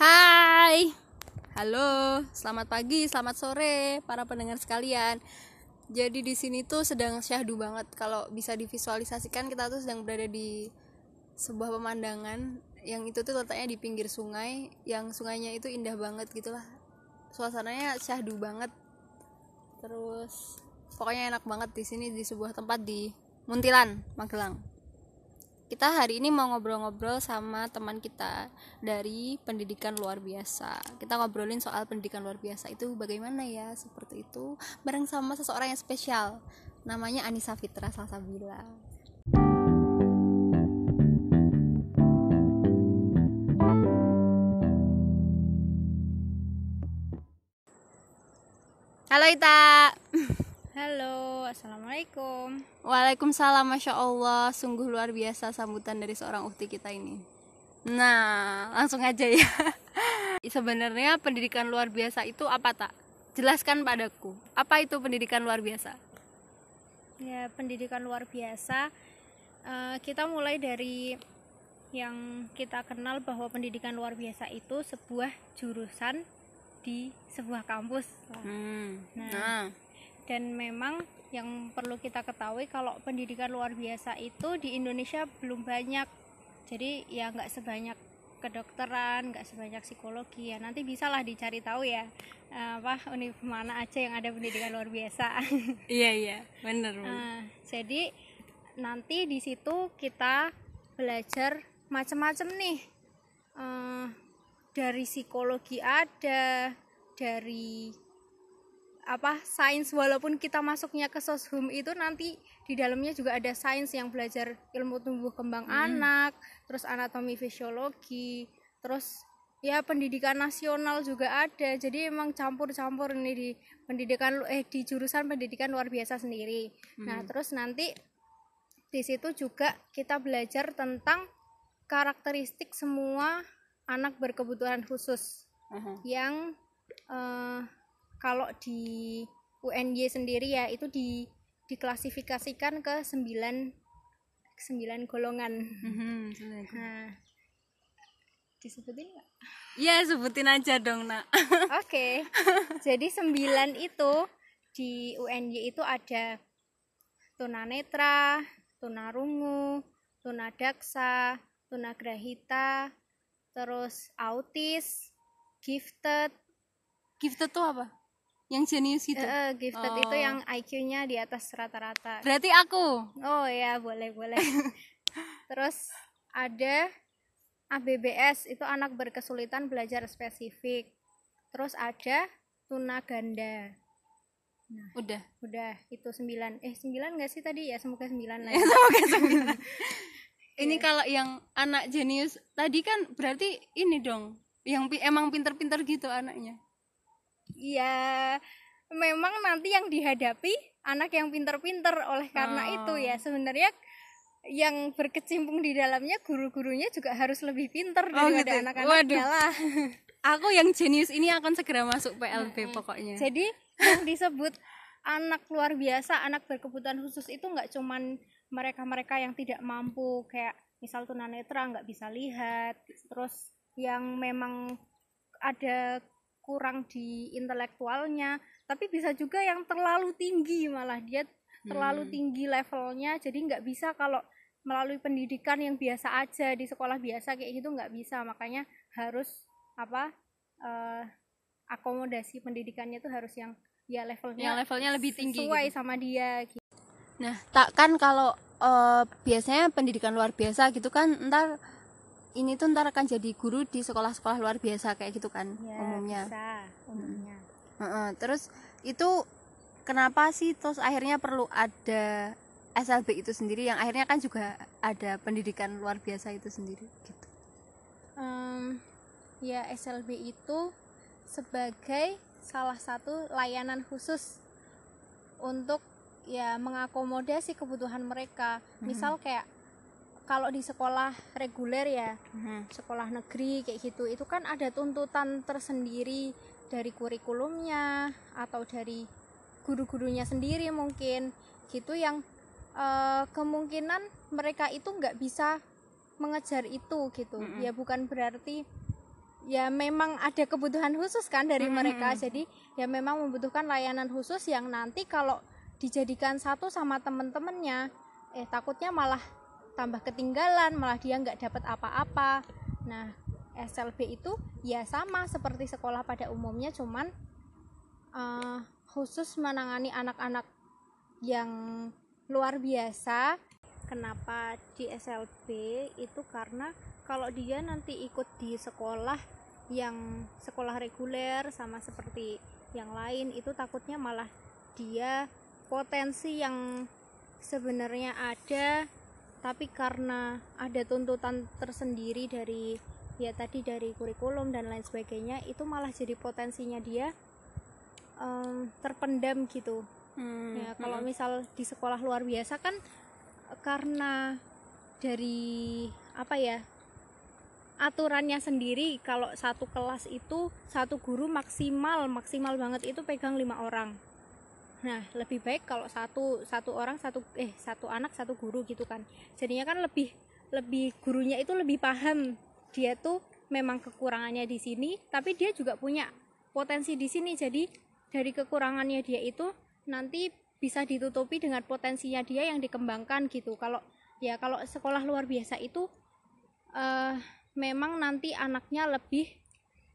Hai, halo, selamat pagi, selamat sore, para pendengar sekalian. Jadi di sini tuh sedang syahdu banget. Kalau bisa divisualisasikan, kita tuh sedang berada di sebuah pemandangan yang itu tuh letaknya di pinggir sungai, yang sungainya itu indah banget gitulah. Suasananya syahdu banget. Terus pokoknya enak banget di sini di sebuah tempat di Muntilan, Magelang kita hari ini mau ngobrol-ngobrol sama teman kita dari pendidikan luar biasa. Kita ngobrolin soal pendidikan luar biasa itu bagaimana ya, seperti itu. Bareng sama seseorang yang spesial. Namanya Anissa Fitra Salsabila. Halo Ita. Halo, assalamualaikum. Waalaikumsalam, masya Allah, sungguh luar biasa sambutan dari seorang ukti kita ini. Nah, langsung aja ya. Sebenarnya pendidikan luar biasa itu apa tak? Jelaskan padaku. Apa itu pendidikan luar biasa? Ya, pendidikan luar biasa. Uh, kita mulai dari yang kita kenal bahwa pendidikan luar biasa itu sebuah jurusan di sebuah kampus. Hmm. Nah, nah dan memang yang perlu kita ketahui kalau pendidikan luar biasa itu di Indonesia belum banyak. Jadi ya nggak sebanyak kedokteran nggak sebanyak psikologi. Ya nanti bisalah dicari tahu ya eh, apa univ mana aja yang ada pendidikan luar biasa. Iya iya. Benar uh, jadi nanti di situ kita belajar macam-macam nih. Uh, dari psikologi ada dari apa sains walaupun kita masuknya ke soshum itu nanti di dalamnya juga ada sains yang belajar ilmu tumbuh kembang hmm. anak terus anatomi fisiologi terus ya pendidikan nasional juga ada jadi emang campur-campur ini di pendidikan eh di jurusan pendidikan luar biasa sendiri hmm. nah terus nanti di situ juga kita belajar tentang karakteristik semua anak berkebutuhan khusus uh -huh. yang uh, kalau di UNY sendiri ya itu di diklasifikasikan ke sembilan sembilan golongan. Mm-hmm, nah, disebutin nggak? Iya sebutin aja dong nak. Oke, okay. jadi sembilan itu di UNY itu ada tunanetra, tunarungu, tunadaksa, tunagrahita, terus autis, gifted. Gifted tuh apa? Yang jenius itu uh, gifted oh. itu yang IQ-nya di atas rata-rata. Berarti aku? Oh ya boleh boleh. Terus ada ABBS itu anak berkesulitan belajar spesifik. Terus ada tuna ganda nah udah. udah itu sembilan. Eh sembilan nggak sih tadi? Ya semoga sembilan lah ya. semoga sembilan. Ini yeah. kalau yang anak jenius tadi kan berarti ini dong yang emang pinter-pinter gitu anaknya ya memang nanti yang dihadapi anak yang pinter-pinter oleh karena oh. itu ya sebenarnya yang berkecimpung di dalamnya guru-gurunya juga harus lebih pinter oh, daripada gitu. anak-anaknya lah aku yang jenius ini akan segera masuk PLB hmm. pokoknya jadi yang disebut anak luar biasa anak berkebutuhan khusus itu nggak cuman mereka-mereka yang tidak mampu kayak misal tunanetra nggak bisa lihat terus yang memang ada kurang di intelektualnya tapi bisa juga yang terlalu tinggi malah dia terlalu hmm. tinggi levelnya jadi nggak bisa kalau melalui pendidikan yang biasa aja di sekolah biasa kayak gitu nggak bisa makanya harus apa uh, akomodasi pendidikannya tuh harus yang ya levelnya yang levelnya lebih tinggi sesuai gitu. sama dia gitu. nah tak kan kalau uh, biasanya pendidikan luar biasa gitu kan ntar ini tuh ntar akan jadi guru di sekolah-sekolah luar biasa kayak gitu kan ya, umumnya. bisa, umumnya. Hmm. uh -uh. terus itu kenapa sih terus akhirnya perlu ada SLB itu sendiri? Yang akhirnya kan juga ada pendidikan luar biasa itu sendiri gitu. Um, ya SLB itu sebagai salah satu layanan khusus untuk ya mengakomodasi kebutuhan mereka. Misal kayak kalau di sekolah reguler ya hmm. sekolah negeri kayak gitu itu kan ada tuntutan tersendiri dari kurikulumnya atau dari guru-gurunya sendiri mungkin gitu yang uh, kemungkinan mereka itu nggak bisa mengejar itu gitu hmm. ya bukan berarti ya memang ada kebutuhan khusus kan dari Hmm. mereka jadi ya memang membutuhkan layanan khusus yang nanti kalau dijadikan satu sama temen-temennya eh takutnya malah tambah ketinggalan malah dia nggak dapat apa-apa. Nah SLB itu ya sama seperti sekolah pada umumnya cuman eh, khusus menangani anak-anak yang luar biasa. Kenapa di SLB itu karena kalau dia nanti ikut di sekolah yang sekolah reguler sama seperti yang lain itu takutnya malah dia potensi yang sebenarnya ada tapi karena ada tuntutan tersendiri dari ya tadi dari kurikulum dan lain sebagainya itu malah jadi potensinya dia em, terpendam gitu Hmm, ya kalau hmm. misal di sekolah luar biasa kan karena dari apa ya aturannya sendiri kalau satu kelas itu satu guru maksimal maksimal banget itu pegang lima orang nah lebih baik kalau satu satu orang satu eh satu anak satu guru gitu kan. Jadinya kan lebih lebih gurunya itu lebih paham. Dia tuh memang kekurangannya di sini tapi dia juga punya potensi di sini. Jadi dari kekurangannya dia itu nanti bisa ditutupi dengan potensinya dia yang dikembangkan gitu. Kalau ya kalau sekolah luar biasa itu eh memang nanti anaknya lebih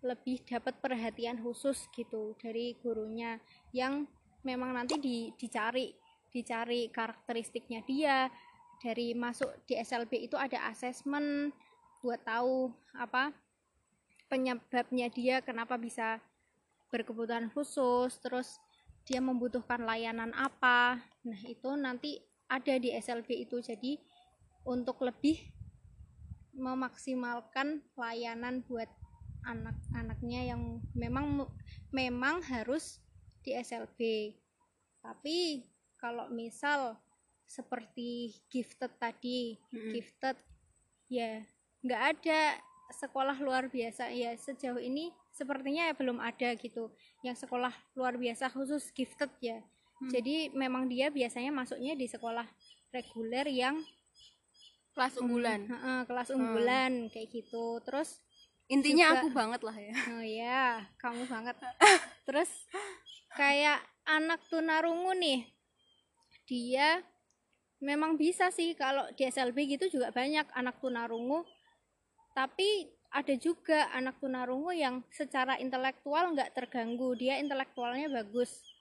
lebih dapat perhatian khusus gitu dari gurunya yang memang nanti di, dicari dicari karakteristiknya dia. Dari masuk di SLB itu ada asesmen buat tahu apa penyebabnya dia kenapa bisa berkebutuhan khusus terus dia membutuhkan layanan apa. Nah itu nanti ada di SLB itu. Jadi untuk lebih memaksimalkan layanan buat anak-anaknya yang memang memang harus di SLB tapi kalau misal seperti gifted tadi Mm-mm. gifted ya nggak ada sekolah luar biasa. Ya sejauh ini sepertinya ya belum ada gitu yang sekolah luar biasa khusus gifted ya. Hmm. jadi memang dia biasanya masuknya di sekolah reguler yang kelas unggulan. Heeh, kelas Hmm. unggulan kayak gitu. Terus intinya juga- aku banget lah ya. Oh ya kamu banget terus kayak anak tunarungu nih dia memang bisa sih kalau di SLB gitu juga banyak anak tunarungu tapi ada juga anak tunarungu yang secara intelektual nggak terganggu dia intelektualnya bagus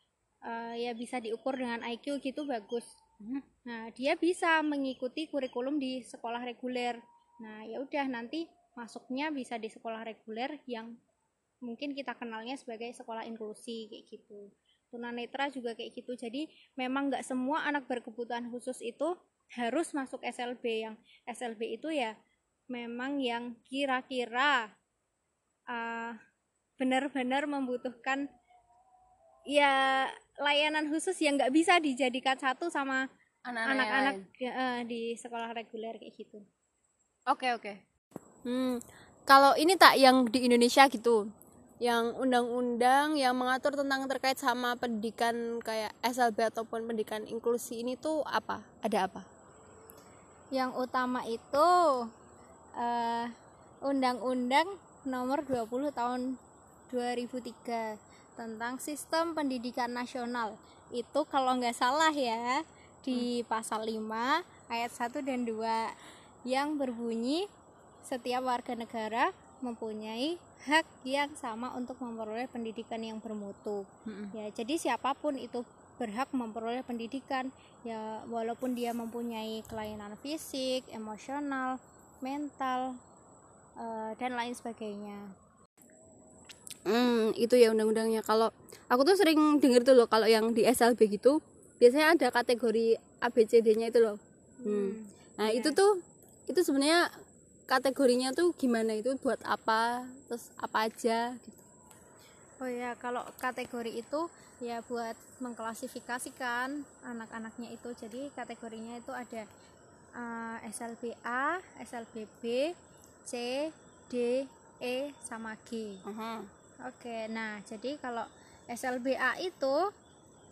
Eh, ya bisa diukur dengan IQ gitu bagus. Nah, dia bisa mengikuti kurikulum di sekolah reguler. Nah, ya udah nanti masuknya bisa di sekolah reguler yang mungkin kita kenalnya sebagai sekolah inklusi kayak gitu. Tunanetra juga kayak gitu. Jadi memang nggak semua anak berkebutuhan khusus itu harus masuk SLB yang SLB itu ya memang yang kira-kira uh, benar-benar membutuhkan ya layanan khusus yang nggak bisa dijadikan satu sama anak-anak eh, di sekolah reguler kayak gitu. Oke oke. Hmm, kalau ini tak yang di Indonesia gitu, yang undang-undang yang mengatur tentang terkait sama pendidikan kayak SLB ataupun pendidikan inklusi ini tuh apa? Ada apa? Yang utama itu eh, Undang-Undang Nomor 20 Tahun 2003 tentang Sistem Pendidikan Nasional. Itu kalau nggak salah ya di pasal 5 ayat 1 dan 2 yang berbunyi setiap warga negara mempunyai hak yang sama untuk memperoleh pendidikan yang bermutu. Ya, jadi siapa pun itu berhak memperoleh pendidikan ya walaupun dia mempunyai kelainan fisik, emosional, mental eh, dan lain sebagainya. Hmm, itu ya undang-undangnya. Kalau aku tuh sering denger tuh loh kalau yang di SLB gitu, biasanya ada kategori ABCD-nya itu loh. Hmm. Nah, iya. itu tuh itu sebenarnya kategorinya tuh gimana itu buat apa? Terus apa aja gitu. Oh ya, kalau kategori itu ya buat mengklasifikasikan anak-anaknya itu. Jadi kategorinya itu ada eh, SLB A, SLB B, C, D, E sama G. Aha. Oke, nah jadi kalau SLBA itu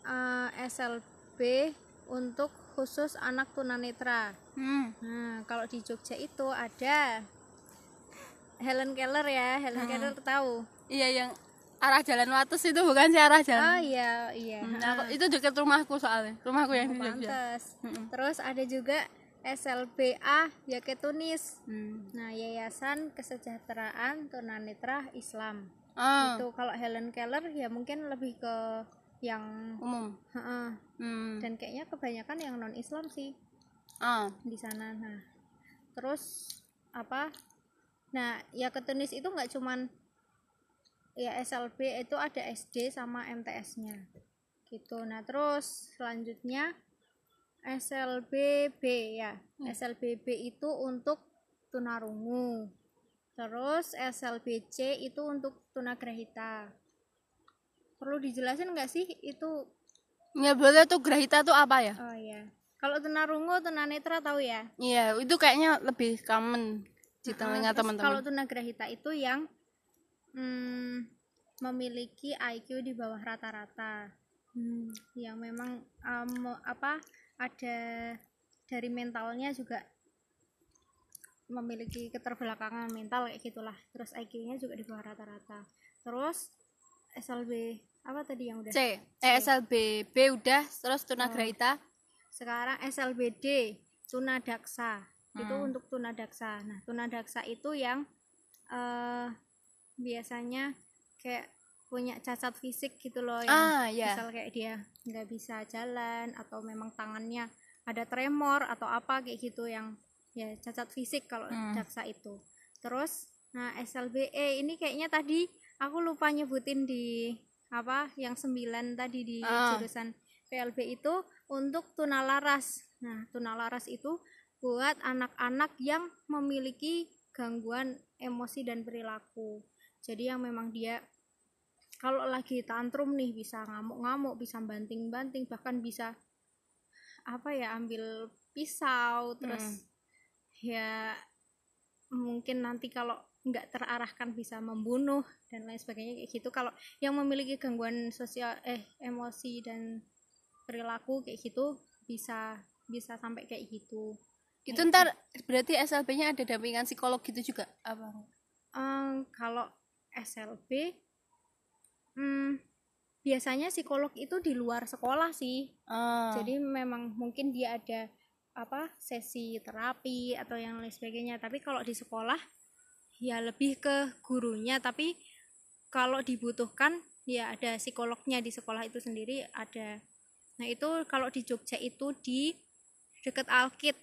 eh, SLB untuk khusus anak tunanetra. Hmm. Nah, kalau di Jogja itu ada Helen Keller ya Helen Keller tahu? Iya yang arah jalan Wates itu bukan sih arah jalan? Oh iya iya. Hmm, aku- itu dekat rumahku soalnya rumahku yang di Jogja. Pantes. Mm-mm. terus ada juga SLBA Yaketunis hmm. nah Yayasan Kesejahteraan Tunanetra Islam. Ah itu kalau Helen Keller ya mungkin lebih ke yang umum. Hmm. dan kayaknya kebanyakan yang non Islam sih ah. Di sana nah. Terus apa? Nah ya ketunis itu nggak cuman ya SLB itu ada SD sama MTS nya gitu. Nah terus selanjutnya SLBB ya. SLBB itu untuk tunarungu. Terus SLBC itu untuk tunagrahita. Perlu dijelasin nggak sih itu? Ya boleh tuh Grahita tuh apa ya? Oh ya kalau tunarungu tunanetra tahu ya iya itu kayaknya lebih common di telinga terus Kalau teman-teman tunagrahita itu yang mm, memiliki IQ di bawah rata-rata, Hmm. yang memang um, apa ada dari mentalnya juga memiliki keterbelakangan mental kayak gitulah. Terus IQ-nya juga di bawah rata-rata. Terus SLB apa tadi yang udah? C eh SLB B udah terus tunagrahita Sekarang SLBD tunadaksa itu Hmm. untuk tunadaksa. Nah tunadaksa itu yang eh biasanya kayak punya cacat fisik gitu loh yang ah ya misal kayak dia nggak bisa jalan atau memang tangannya ada tremor atau apa kayak gitu yang ya cacat fisik kalau Hmm. daksa itu. Terus nah SLBE ini kayaknya tadi aku lupa nyebutin di apa yang sembilan tadi di Ah. jurusan PLB itu untuk tunalaras. Nah, tunalaras itu buat anak-anak yang memiliki gangguan emosi dan perilaku. Jadi yang memang dia kalau lagi tantrum nih bisa ngamuk-ngamuk, bisa banting-banting, bahkan bisa apa ya ambil pisau terus ya mungkin nanti kalau nggak terarahkan bisa membunuh dan lain sebagainya kayak gitu kalau yang memiliki gangguan sosial eh emosi dan perilaku kayak gitu bisa bisa sampai kayak gitu. Itu ntar berarti SLB-nya ada dampingan psikolog gitu juga apa? Em, kalau SLB hmm, biasanya psikolog itu di luar sekolah sih. Ah. Jadi memang mungkin dia ada apa sesi terapi atau yang lain sebagainya. Tapi kalau di sekolah ya lebih ke gurunya. Tapi kalau dibutuhkan ya ada psikolognya di sekolah itu sendiri ada nah itu kalau di Jogja itu di dekat Alkit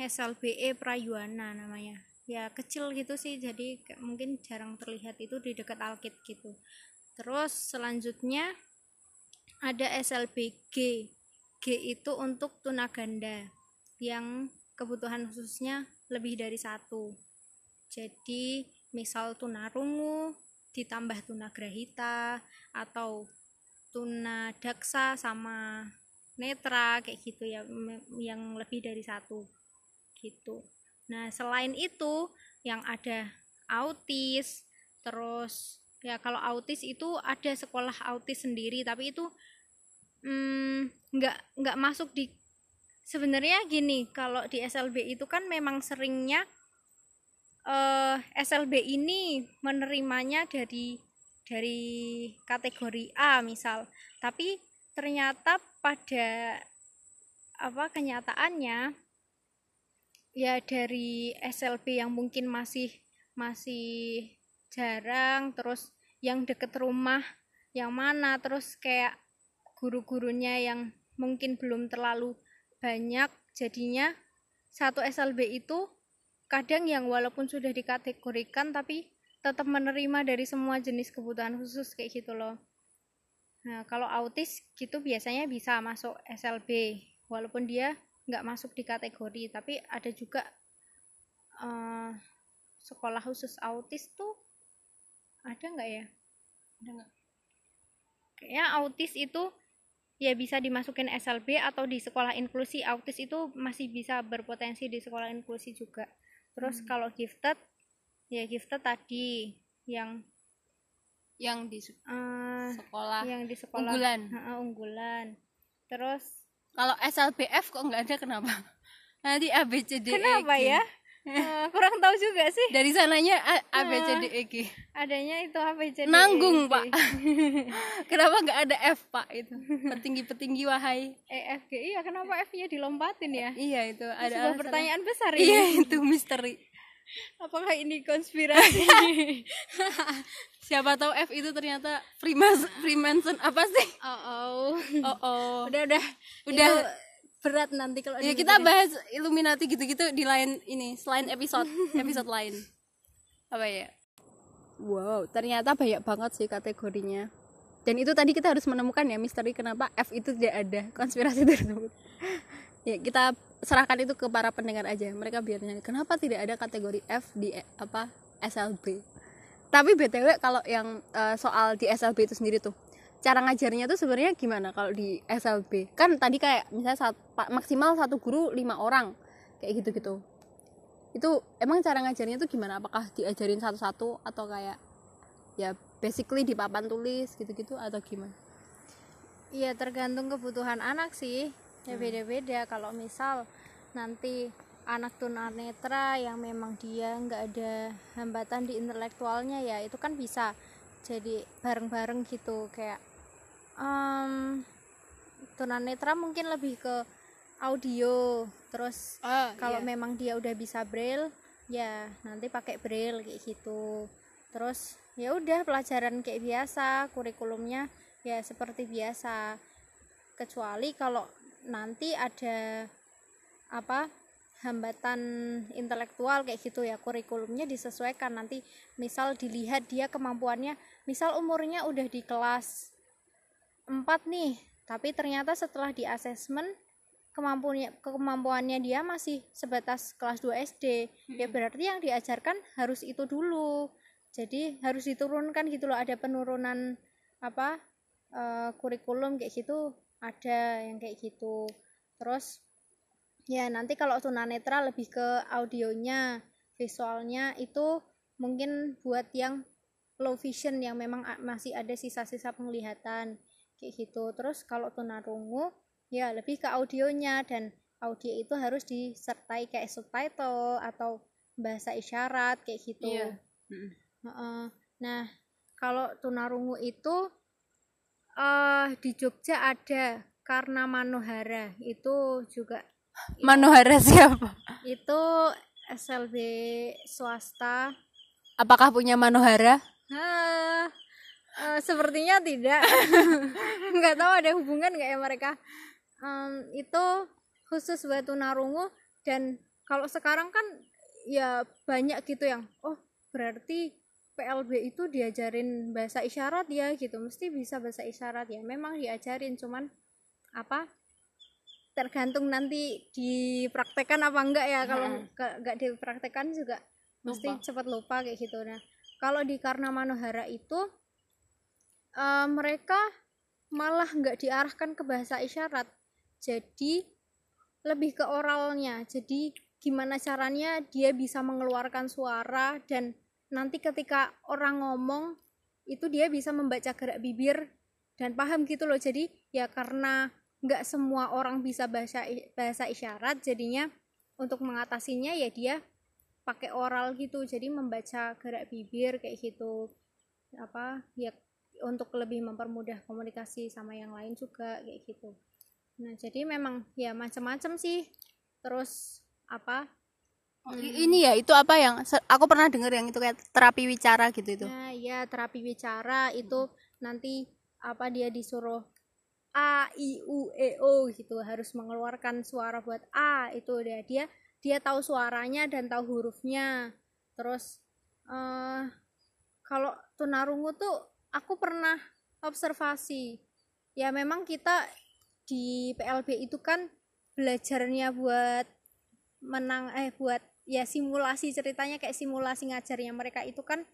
SLBE Prayuana namanya. Ya kecil gitu sih jadi mungkin jarang terlihat itu di dekat Alkit gitu. Terus selanjutnya ada SLBG G itu untuk tunaganda yang kebutuhan khususnya lebih dari satu. Jadi misal tunarungu ditambah tunagrahita atau tunadaksa sama netra kayak gitu ya yang lebih dari satu gitu. Nah selain itu yang ada autis terus ya kalau autis itu ada sekolah autis sendiri tapi itu mm, nggak nggak masuk di sebenarnya gini kalau di SLB itu kan memang seringnya eh SLB ini menerimanya dari dari kategori A misal. Tapi ternyata pada apa kenyataannya ya dari SLB yang mungkin masih masih jarang terus yang deket rumah yang mana terus kayak guru-gurunya yang mungkin belum terlalu banyak jadinya satu SLB itu kadang yang walaupun sudah dikategorikan tapi tetap menerima dari semua jenis kebutuhan khusus kayak gitu loh. Nah kalau autis gitu biasanya bisa masuk SLB walaupun dia nggak masuk di kategori tapi ada juga eh, sekolah khusus autis tuh ada nggak ya? Ada nggak? Kayaknya autis itu ya bisa dimasukin SLB atau di sekolah inklusi. Autis itu masih bisa berpotensi di sekolah inklusi juga. Terus Hmm. kalau gifted ya gifted tadi yang yang di eh, sekolah yang di sekolah. unggulan. Heeh, unggulan. Terus kalau SLBF kok nggak ada kenapa? Nanti A B C D E, kenapa ya? Eh, kurang tahu juga sih. Dari sananya A, A B C D E G. Adanya itu apa jadi nanggung pak. Kenapa nggak ada F pak itu? Petinggi petinggi wahai. E F G iya kenapa F nya dilompatin ya? Iya itu ada sebuah pertanyaan besar iya itu misteri apakah ini konspirasi? Siapa tahu F itu ternyata Freemason Freemason apa sih? Oh, oh. oh oh udah udah. Udah. Itu berat nanti kalau ya kita bahas Illuminati gitu-gitu di lain ini selain episode episode lain. Apa ya? Wow ternyata banyak banget sih kategorinya. Dan itu tadi kita harus menemukan ya misteri kenapa F itu tidak ada konspirasi tersebut ya kita serahkan itu ke para pendengar aja. Mereka biar nyanyi. Kenapa tidak ada kategori F di eh, apa SLB tapi btw kalau yang eh, soal di SLB itu sendiri tuh cara ngajarnya tuh sebenarnya gimana kalau di SLB kan tadi kayak misalnya pa- maksimal satu guru lima orang kayak gitu gitu itu emang cara ngajarnya tuh gimana? Apakah diajarin satu-satu atau kayak ya basically di papan tulis gitu-gitu atau gimana? Iya tergantung kebutuhan anak sih ya beda-beda. Kalau misal nanti anak tunanetra yang memang dia nggak ada hambatan di intelektualnya ya itu kan bisa jadi bareng-bareng gitu. Kayak em tunanetra mungkin lebih ke audio. Terus kalau iya. memang dia udah bisa braille ya nanti pakai braille kayak gitu. Terus ya udah pelajaran kayak biasa kurikulumnya ya seperti biasa. Kecuali kalau nanti ada apa hambatan intelektual kayak gitu ya kurikulumnya disesuaikan. Nanti misal dilihat dia kemampuannya misal umurnya udah di kelas 4 nih tapi ternyata setelah di asesmen kemampuannya kemampuannya dia masih sebatas kelas 2 SD ya berarti yang diajarkan harus itu dulu. Jadi harus diturunkan gitu loh ada penurunan apa eh, kurikulum kayak gitu ada yang kayak gitu terus ya nanti kalau tunanetra lebih ke audionya visualnya itu mungkin buat yang low vision yang memang masih ada sisa-sisa penglihatan kayak gitu terus kalau tunarungu ya lebih ke audionya dan audio itu harus disertai kayak subtitle atau bahasa isyarat kayak gitu Iya. Mm. Heeh. nah kalau tunarungu itu eh di Jogja ada karena Manohara. Itu juga Manohara siapa? Itu SLB swasta. Apakah punya Manohara? Hah, eh, sepertinya tidak. Nggak tahu ada hubungan nggak ya mereka. Em, itu khusus buat tunarungu dan kalau sekarang kan ya banyak gitu yang oh berarti PLB itu diajarin bahasa isyarat ya gitu. Mesti bisa bahasa isyarat ya. Memang diajarin cuman apa tergantung nanti dipraktekkan apa enggak ya. Kalau Hmm. ke- nggak dipraktekkan juga mesti Lupa. cepat lupa kayak gitu. Nah kalau di Karna Manohara itu eh, mereka malah nggak diarahkan ke bahasa isyarat. Jadi lebih ke oralnya. Jadi gimana caranya dia bisa mengeluarkan suara dan nanti ketika orang ngomong itu dia bisa membaca gerak bibir dan paham gitu loh. Jadi ya karena nggak semua orang bisa bahasa bahasa isyarat jadinya untuk mengatasinya ya dia pakai oral gitu. Jadi membaca gerak bibir kayak gitu. Apa ya untuk lebih mempermudah komunikasi sama yang lain juga kayak gitu. Nah jadi memang ya macam-macam sih. Terus apa Oh, i- ini ya itu apa yang aku pernah dengar yang itu kayak terapi wicara gitu itu. Nah, ya terapi bicara itu nanti apa dia disuruh a i u e o gitu harus mengeluarkan suara buat a itu dia. Dia dia tahu suaranya dan tahu hurufnya. Terus eh kalau tunarungu tuh aku pernah observasi. Ya memang kita di PLB itu kan belajarnya buat menang eh buat ya simulasi ceritanya kayak simulasi ngajarnya mereka itu kan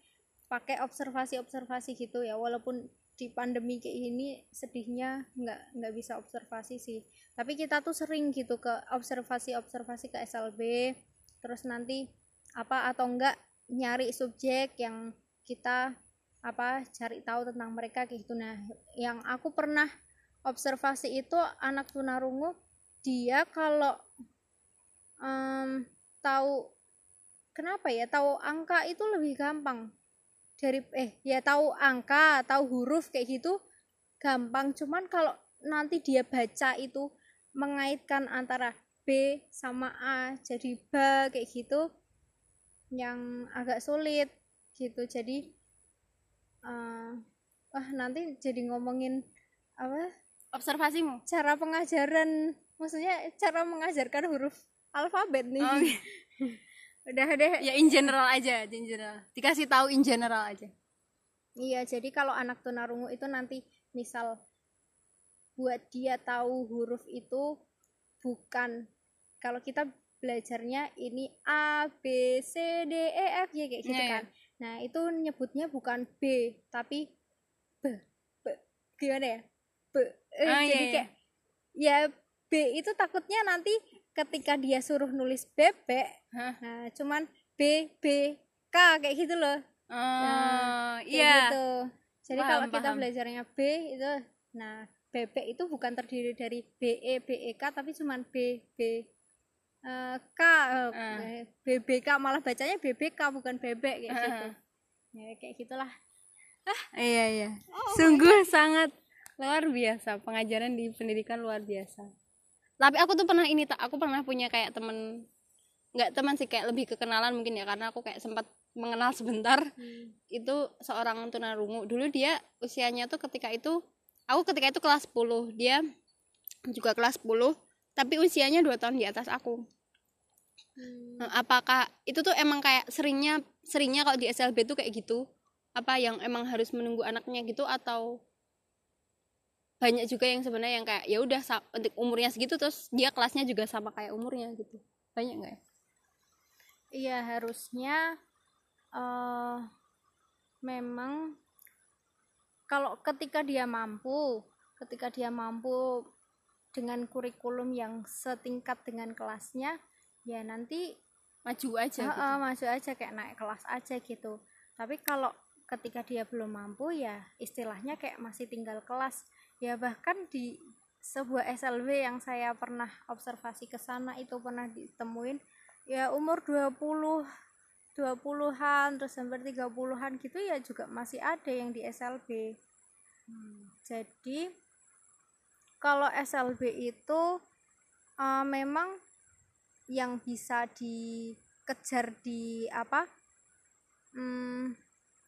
pakai observasi-observasi gitu ya. Walaupun di pandemi kayak ini sedihnya nggak nggak bisa observasi sih. Tapi kita tuh sering gitu ke observasi-observasi ke SLB terus nanti apa atau enggak nyari subjek yang kita apa cari tahu tentang mereka kayak gitu. Nah yang aku pernah observasi itu anak tunarungu dia kalau em, tahu kenapa ya tahu angka itu lebih gampang dari eh ya tahu angka tahu huruf kayak gitu gampang. Cuman kalau nanti dia baca itu mengaitkan antara B sama A jadi ba kayak gitu yang agak sulit gitu. Jadi uh, wah nanti jadi ngomongin apa? Observasimu. Cara pengajaran maksudnya cara mengajarkan huruf alfabet nih. Oh, iya. udah deh. Ya in general aja in general. Dikasih tahu in general aja. Iya jadi kalau anak tunarungu itu nanti misal buat dia tahu huruf itu bukan kalau kita belajarnya ini A B C D E F G kayak gitu yeah, kan. Yeah. nah itu nyebutnya bukan B tapi B B. Gimana ya? B. Eh, oh, jadi yeah, iya. kayak ya B itu takutnya nanti ketika dia suruh nulis bebek huh? nah cuman B B K kayak gitu loh. Oh, nah, iya. gitu. Jadi kalau kita belajarnya B itu nah bebek itu bukan terdiri dari B E B E K tapi cuman B B uh, K. Uh, uh. B B K malah bacanya B B K bukan bebek kayak uh. gitu. Ya kayak gitulah. Ah. Iya iya. Oh, sungguh sangat luar biasa. Pengajaran di pendidikan luar biasa tapi aku tuh pernah ini tak aku pernah punya kayak temen nggak teman sih kayak lebih kekenalan mungkin ya karena aku kayak sempat mengenal sebentar. Hmm. itu seorang tunarungu. Dulu dia usianya tuh ketika itu aku ketika itu kelas 10 dia juga kelas 10 tapi usianya dua tahun di atas aku. Hmm. Nah, apakah itu tuh emang kayak seringnya seringnya kalau di SLB tuh kayak gitu? Apa yang emang harus menunggu anaknya gitu atau banyak juga yang sebenarnya yang kayak ya udah untuk umurnya segitu terus dia kelasnya juga sama kayak umurnya gitu. Banyak nggak ya? Iya harusnya uh, memang kalau ketika dia mampu ketika dia mampu dengan kurikulum yang setingkat dengan kelasnya ya nanti maju aja uh, gitu. uh, maju aja kayak naik kelas aja gitu. Tapi kalau ketika dia belum mampu ya istilahnya kayak masih tinggal kelas ya bahkan di sebuah SLB yang saya pernah observasi ke sana itu pernah ditemuin ya umur 20 20-an terus hampir 30-an gitu ya juga masih ada yang di SLB hmm. jadi kalau SLB itu uh, memang yang bisa dikejar di apa hmm,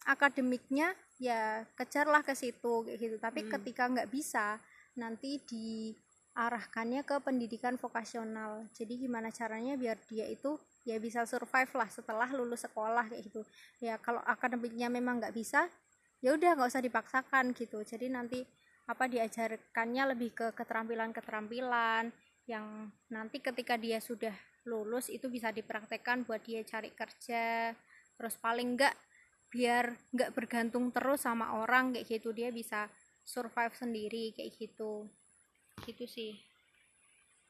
akademiknya ya kejarlah ke situ kayak gitu. Tapi hmm. ketika nggak bisa nanti diarahkannya ke pendidikan vokasional. Jadi gimana caranya biar dia itu ya bisa survive lah setelah lulus sekolah kayak gitu. Ya kalau akademiknya memang nggak bisa ya udah nggak usah dipaksakan gitu. Jadi nanti apa diajarkannya lebih ke keterampilan-keterampilan yang nanti ketika dia sudah lulus itu bisa dipraktekkan buat dia cari kerja. Terus paling enggak biar nggak bergantung terus sama orang kayak gitu. Dia bisa survive sendiri kayak gitu. Gitu sih